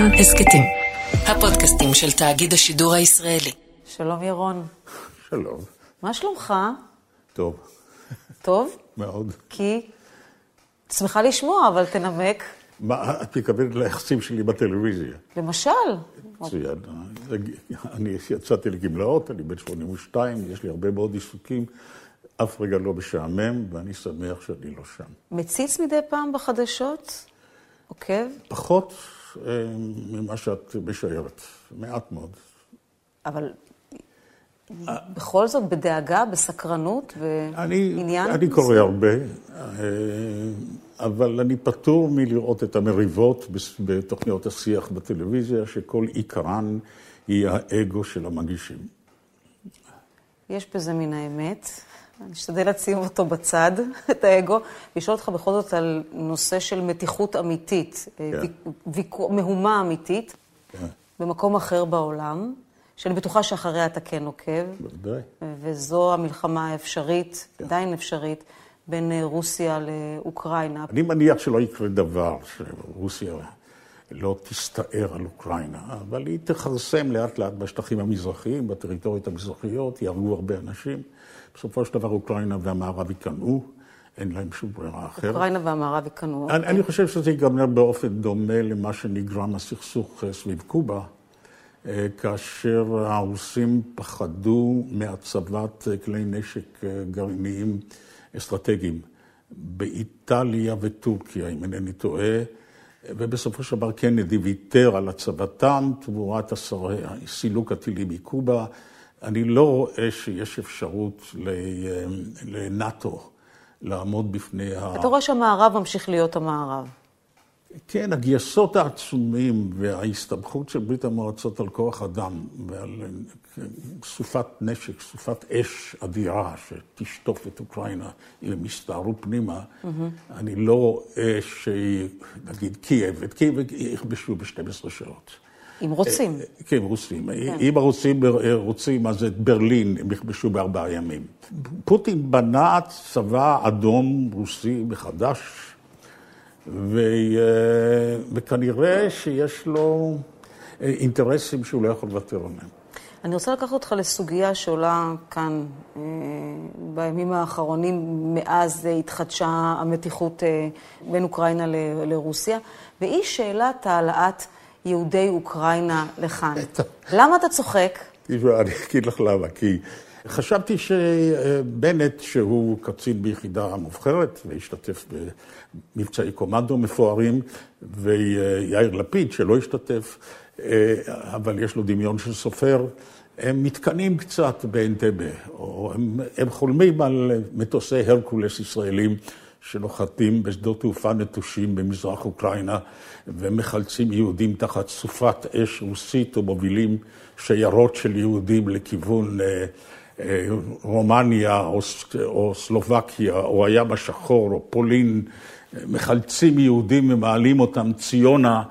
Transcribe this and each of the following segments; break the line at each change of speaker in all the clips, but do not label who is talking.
כאן הסכתים, הפודקאסטים של תאגיד השידור הישראלי.
שלום ירון.
שלום.
מה שלומך?
טוב.
טוב?
מאוד.
כי? שמחה לשמוע, אבל תנמק.
מה, את מתכוונת ליחסים שלי בטלוויזיה?
למשל.
מצוין. אני יצאתי לגמלאות, אני בן 82, יש לי הרבה מאוד עיסוקים. אף רגע לא משעמם, ואני שמח שאני לא שם.
מציץ מדי פעם בחדשות? עוקב?
פחות ממה שאת משיירת, מעט מאוד.
אבל בכל זאת, בדאגה, בסקרנות, בעניין?
אני קורא הרבה, אה, אבל אני פטור מלראות את המריבות בתוכניות השיח בטלוויזיה, שכל עיקרן היא האגו של המגישים.
יש בזה מן האמת. אני אשתדל לשים אותו בצד, את האגו, ולשאול אותך בכל זאת על נושא של מתיחות אמיתית, כן. ויכו, מהומה אמיתית, כן. במקום אחר בעולם, שאני בטוחה שאחריה אתה כן עוקב.
בוודאי.
וזו המלחמה האפשרית, כן. עדיין אפשרית, בין רוסיה לאוקראינה.
אני מניח שלא יקרה דבר שרוסיה לא תסתער על אוקראינה, אבל היא תכרסם לאט לאט בשטחים המזרחיים, בטריטוריות המזרחיות, יהרגו הרבה אנשים. בסופו של דבר אוקראינה והמערב ייכנעו, אין להם שום ברירה אחרת.
אוקראינה והמערב ייכנעו.
אני, אני חושב שזה ייגמר באופן דומה למה שנגרם הסכסוך אה, סביב קובה, אה, כאשר הרוסים פחדו מהצבת אה, כלי נשק גרעיניים אסטרטגיים באיטליה וטורקיה, אם אינני טועה. ובסופו של דבר קנדי ויתר על הצבתם תמורת סילוק הטילים מקובה. אני לא רואה שיש אפשרות לנאט"ו לעמוד בפני ה...
אתה רואה שהמערב ממשיך להיות המערב.
כן, הגייסות העצומים וההסתבכות של ברית המועצות על כוח אדם ועל סופת נשק, סופת אש אדירה שתשטוף את אוקראינה אם הם יסתערו פנימה, mm-hmm. אני לא רואה שנגיד קייב, את קייב יכבשו ב-12 שעות.
אם רוצים.
אה, כן, רוסים. כן. אם הרוסים רוצים, אז את ברלין הם יכבשו בארבעה ימים. פוטין בנה צבא אדום רוסי מחדש, ו... אה, וכנראה שיש לו אה, אינטרסים שהוא לא יכול לוותר עליהם.
אני רוצה לקחת אותך לסוגיה שעולה כאן בימים האחרונים, מאז התחדשה המתיחות בין אוקראינה לרוסיה, והיא שאלת העלאת... יהודי אוקראינה לכאן. למה אתה צוחק?
אני אגיד לך למה, כי חשבתי שבנט, שהוא קצין ביחידה מובחרת והשתתף במבצעי קומנדו מפוארים, ויאיר לפיד, שלא השתתף, אבל יש לו דמיון של סופר, הם מתקנאים קצת באנטבה, או הם, הם חולמים על מטוסי הרקולס ישראלים שנוחתים בשדות תעופה נטושים במזרח אוקראינה ומחלצים יהודים תחת סופת אש רוסית ומובילים שיירות של יהודים לכיוון אה, אה, רומניה או, או סלובקיה או הים השחור או פולין, מחלצים יהודים ומעלים אותם ציונה.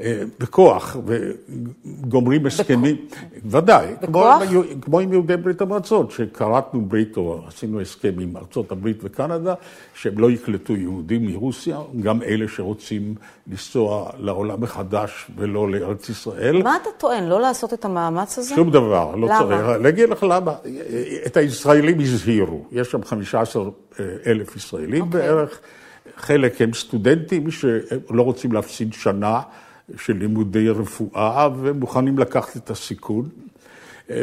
אה, בכוח, וגומרים הסכמים, ודאי,
בכוח?
כמו, כמו עם יהודי ברית המועצות, שכרתנו ברית או עשינו הסכם עם ארצות הברית וקנדה, שהם לא יקלטו יהודים מרוסיה, גם אלה שרוצים לנסוע לעולם מחדש ולא לארץ ישראל.
מה אתה טוען, לא לעשות את המאמץ הזה?
שום דבר, לא
למה?
צריך. להגיד לך למה. את הישראלים הזהירו, יש שם 15 אלף ישראלים okay. אוקיי. בערך, חלק הם סטודנטים שלא רוצים להפסיד שנה. של לימודי רפואה ומוכנים לקחת את הסיכון. אה,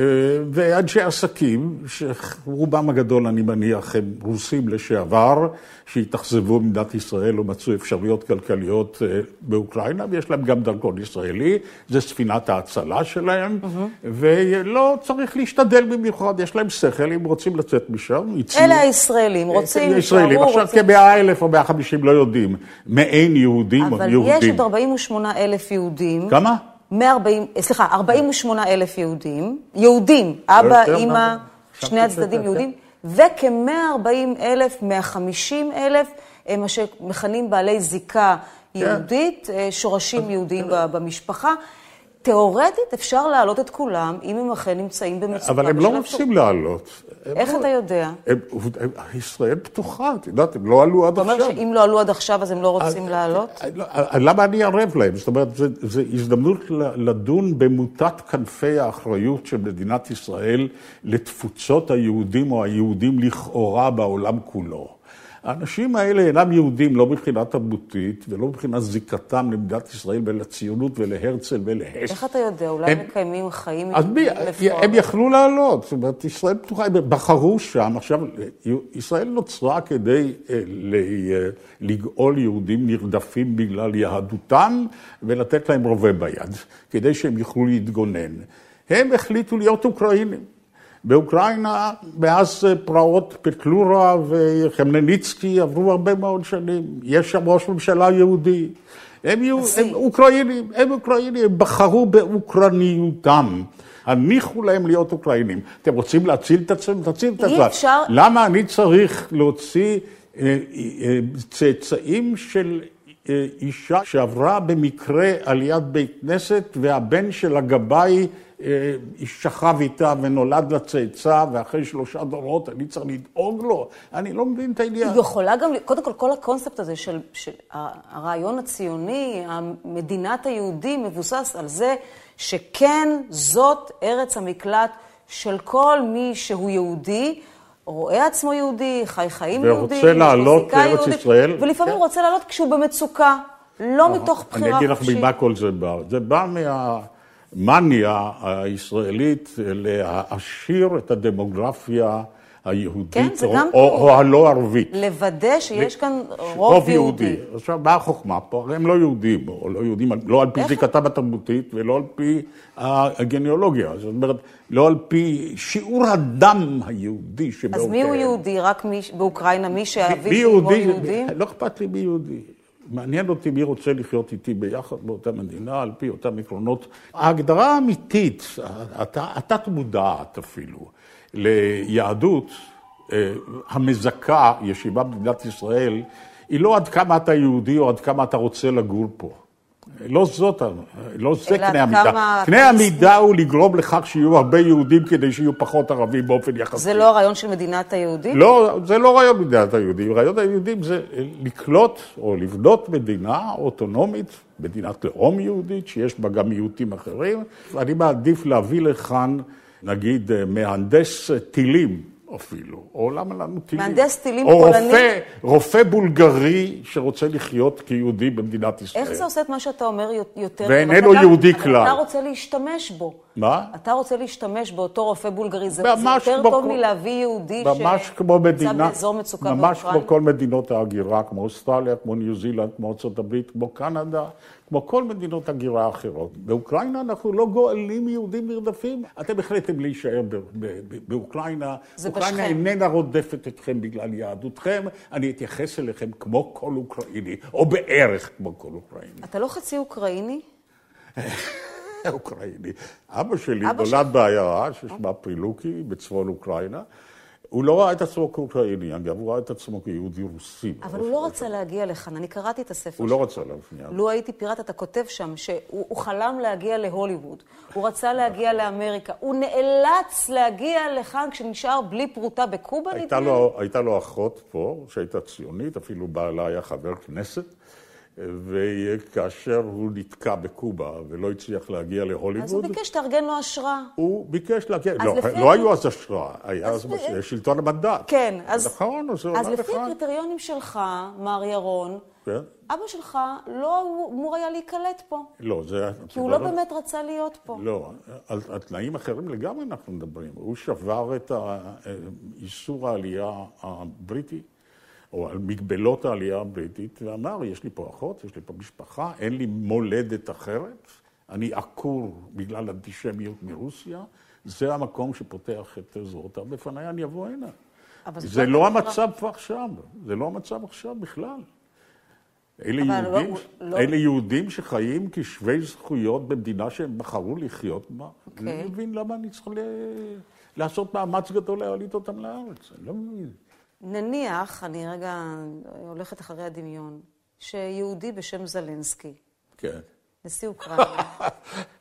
ואנשי עסקים, שרובם הגדול, אני מניח, הם רוסים לשעבר, שהתאכזבו במדינת ישראל ומצאו אפשרויות כלכליות אה, באוקראינה, ויש להם גם דרכון ישראלי, זה ספינת ההצלה שלהם, mm-hmm. ולא צריך להשתדל במיוחד, יש להם שכל, אם רוצים לצאת משם,
יצאו. אלה הישראלים, רוצים,
ישראלים, עכשיו רוצים... כמאה אלף או מאה חמישים לא יודעים, מעין יהודים או יהודים.
אבל יש עוד 48 אלף יהודים.
כמה?
140, סליחה, 48 אלף יהודים, יהודים, אבא, אימא, שני הצדדים יהודים, וכ-140 אלף, 150 אלף, הם מה שמכנים בעלי זיקה כן. יהודית, אה, שורשים יהודיים במשפחה. תיאורטית אפשר להעלות את כולם, אם הם אכן נמצאים במצוקה.
אבל הם לא רוצים לעלות.
איך
לא-
אתה יודע?
הם, הם, ישראל פתוחה, את יודעת, הם לא עלו עד
אתה
עכשיו.
אומר שאם לא עלו עד עכשיו, אז הם לא רוצים לעלות?
לא, למה אני ערב להם? זאת אומרת, זו הזדמנות לדון במוטת כנפי האחריות של מדינת ישראל לתפוצות היהודים או היהודים לכאורה בעולם כולו. האנשים האלה אינם יהודים לא מבחינה תרבותית ולא מבחינת זיקתם למדינת ישראל ולציונות ולהרצל ולהש.
איך אתה יודע? אולי הם מקיימים חיים
מי, הם יכלו לעלות, זאת אומרת, ישראל פתוחה, הם בחרו שם, עכשיו, ישראל נוצרה כדי אה, לגאול יהודים נרדפים בגלל יהדותם ולתת להם רובה ביד, כדי שהם יוכלו להתגונן. הם החליטו להיות אוקראינים. באוקראינה, מאז פרעות פטלורה וחמלניצקי עברו הרבה מאוד שנים. יש שם ראש ממשלה יהודי. הם, יהיו, הם אוקראינים, הם אוקראינים, הם בחרו באוקרניותם. הניחו להם להיות אוקראינים. אתם רוצים להציל את עצמם? תציל את עצמם.
אפשר...
למה אני צריך להוציא אה, אה, צאצאים של אה, אישה שעברה במקרה על יד בית כנסת והבן של הגבאי שכב איתה ונולד לה צאצא, ואחרי שלושה דורות אני צריך לדאוג לו. אני לא מבין את העניין.
היא יכולה גם, קודם כל, כל הקונספט הזה של, של הרעיון הציוני, מדינת היהודים, מבוסס על זה שכן, זאת ארץ המקלט של כל מי שהוא יהודי. רואה עצמו יהודי, חי חיים יהודים,
ורוצה לעלות לארץ ישראל.
ולפעמים כן. רוצה לעלות כשהוא במצוקה, לא מתוך בחירה
חופשית. אני אגיד לך ממה כל זה בא. זה בא מה... המאניה הישראלית להעשיר את הדמוגרפיה היהודית, כן, או, או, או הלא ערבית.
לוודא שיש. כאן רוב, רוב יהודי. יהודי.
עכשיו, מה החוכמה פה? הרי הם לא יהודים, או לא יהודים, לא על פי. זיקתם התרבותית ולא על פי הגניאולוגיה. זאת אומרת, לא על פי שיעור הדם היהודי שבאוקראינה.
אז מי הוא יהודי? רק מי, באוקראינה, מי שאביו הוא יהודי?
לא אכפת לי מי יהודי. מעניין אותי מי רוצה לחיות איתי ביחד באותה מדינה, על פי אותם עקרונות. ההגדרה האמיתית, התת-מודעת אפילו, ליהדות אה, המזכה ישיבה במדינת ישראל, היא לא עד כמה אתה יהודי או עד כמה אתה רוצה לגור פה. לא זאת, לא זה קנה המידה. קנה המידה הוא לגרום לכך שיהיו הרבה יהודים כדי שיהיו פחות ערבים באופן יחסי.
זה לא הרעיון של מדינת היהודים?
לא, זה לא רעיון מדינת היהודים. רעיון היהודים זה לקלוט או לבנות מדינה אוטונומית, מדינת לאום יהודית, שיש בה גם מיעוטים אחרים. אני מעדיף להביא לכאן, נגיד, מהנדס טילים. אפילו, או למה לנו טילים?
מהנדס טילים פולני.
או רופא, רופא בולגרי שרוצה לחיות כיהודי במדינת ישראל.
איך זה עושה את מה שאתה אומר יותר?
ואיננו יהודי כלל.
אתה רוצה להשתמש בו.
מה?
אתה רוצה להשתמש באותו רופא בולגרי. זה, יותר טוב כל... מלהביא יהודי שנמצא באזור מצוקה
באוקראינה. ממש כמו כל מדינות ההגירה, כמו אוסטרליה, כמו ניו זילנד, כמו ארה"ב, כמו קנדה. כמו כל מדינות הגירה האחרות. באוקראינה אנחנו לא גואלים יהודים נרדפים. אתם החלטתם להישאר באוקראינה.
זה
אוקראינה
בשכם.
איננה רודפת אתכם בגלל יהדותכם. אני אתייחס אליכם כמו כל אוקראיני, או בערך כמו כל אוקראיני.
אתה לא חצי אוקראיני?
אוקראיני. אבא שלי אבא נולד ש... בעיירה ששמה פרילוקי בצפון אוקראינה. הוא לא ראה את עצמו כאוקראיני, אגב, הוא ראה את עצמו כיהודי רוסי.
אבל הוא לא רצה להגיע לכאן, אני קראתי את הספר
הוא לא רצה להפניע.
לו הייתי פיראט, אתה כותב שם שהוא חלם להגיע להוליווד, הוא רצה להגיע לאמריקה, הוא נאלץ להגיע לכאן כשנשאר בלי פרוטה בקובה,
נדמה לי? הייתה לו אחות פה, שהייתה ציונית, אפילו בעלה היה חבר כנסת. וכאשר הוא נתקע בקובה ולא הצליח להגיע להוליווד...
אז הוא ביקש שתארגן לו אשרה.
הוא ביקש להגיע, לא, לא היו אז אשרה, היה אז שלטון המנדט.
כן, אז...
נכון,
אז לפי הקריטריונים שלך, מר ירון,
כן?
אבא שלך לא אמור היה להיקלט פה.
לא, זה...
כי הוא לא באמת רצה להיות פה.
לא, על, על תנאים אחרים לגמרי אנחנו מדברים. הוא שבר את איסור העלייה הבריטי. או על מגבלות העלייה הבריטית, ואמר, יש לי פה אחות, יש לי פה משפחה, אין לי מולדת אחרת, אני עקור בגלל אנטישמיות מרוסיה, זה המקום שפותח את זרועותיו בפניי, אני אבוא הנה. זה לא המצב כבר עכשיו, זה לא המצב עכשיו בכלל. אלה יהודים, לא, לא... אלה יהודים שחיים כשווי זכויות במדינה שהם בחרו לחיות בה. Okay. אני לא מבין למה אני צריך ל... לעשות מאמץ גדול להעליט אותם לארץ, אני לא מבין.
נניח, אני רגע הולכת אחרי הדמיון, שיהודי בשם זלנסקי.
כן.
נשיא אוקראינה.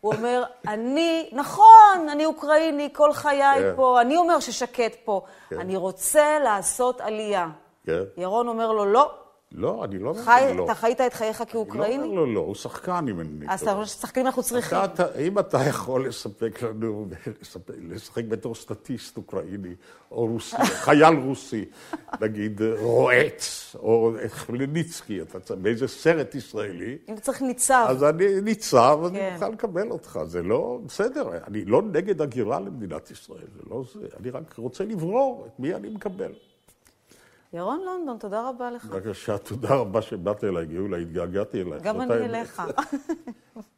הוא אומר, אני, נכון, אני אוקראיני, כל חיי
כן.
פה, אני אומר ששקט פה,
כן.
אני רוצה לעשות עלייה.
כן.
ירון אומר לו, לא,
לא, אני לא אומר
חי,
לא.
אתה חיית את חייך
אני לא
כאוקראיני?
אומר לו לא, הוא שחקן אם אני...
אז אתה אומר ששחקנים אנחנו צריכים.
אתה, אתה, אם אתה יכול לספק לנו, לשחק בתור סטטיסט אוקראיני, או רוסי, חייל רוסי, נגיד רועץ, או חמלניצקי, אתה באיזה סרט ישראלי,
אם אתה צריך ניצב.
אז אני ניצב, אני
כן.
מוכן לקבל אותך. זה לא, בסדר, אני לא נגד הגירה למדינת ישראל, זה לא זה. אני רק רוצה לברור את מי אני מקבל.
ירון לונדון, תודה רבה לך.
בבקשה, תודה רבה שבאת אליי, גאולה, התגעגעתי אלייך.
גם אני. אליך.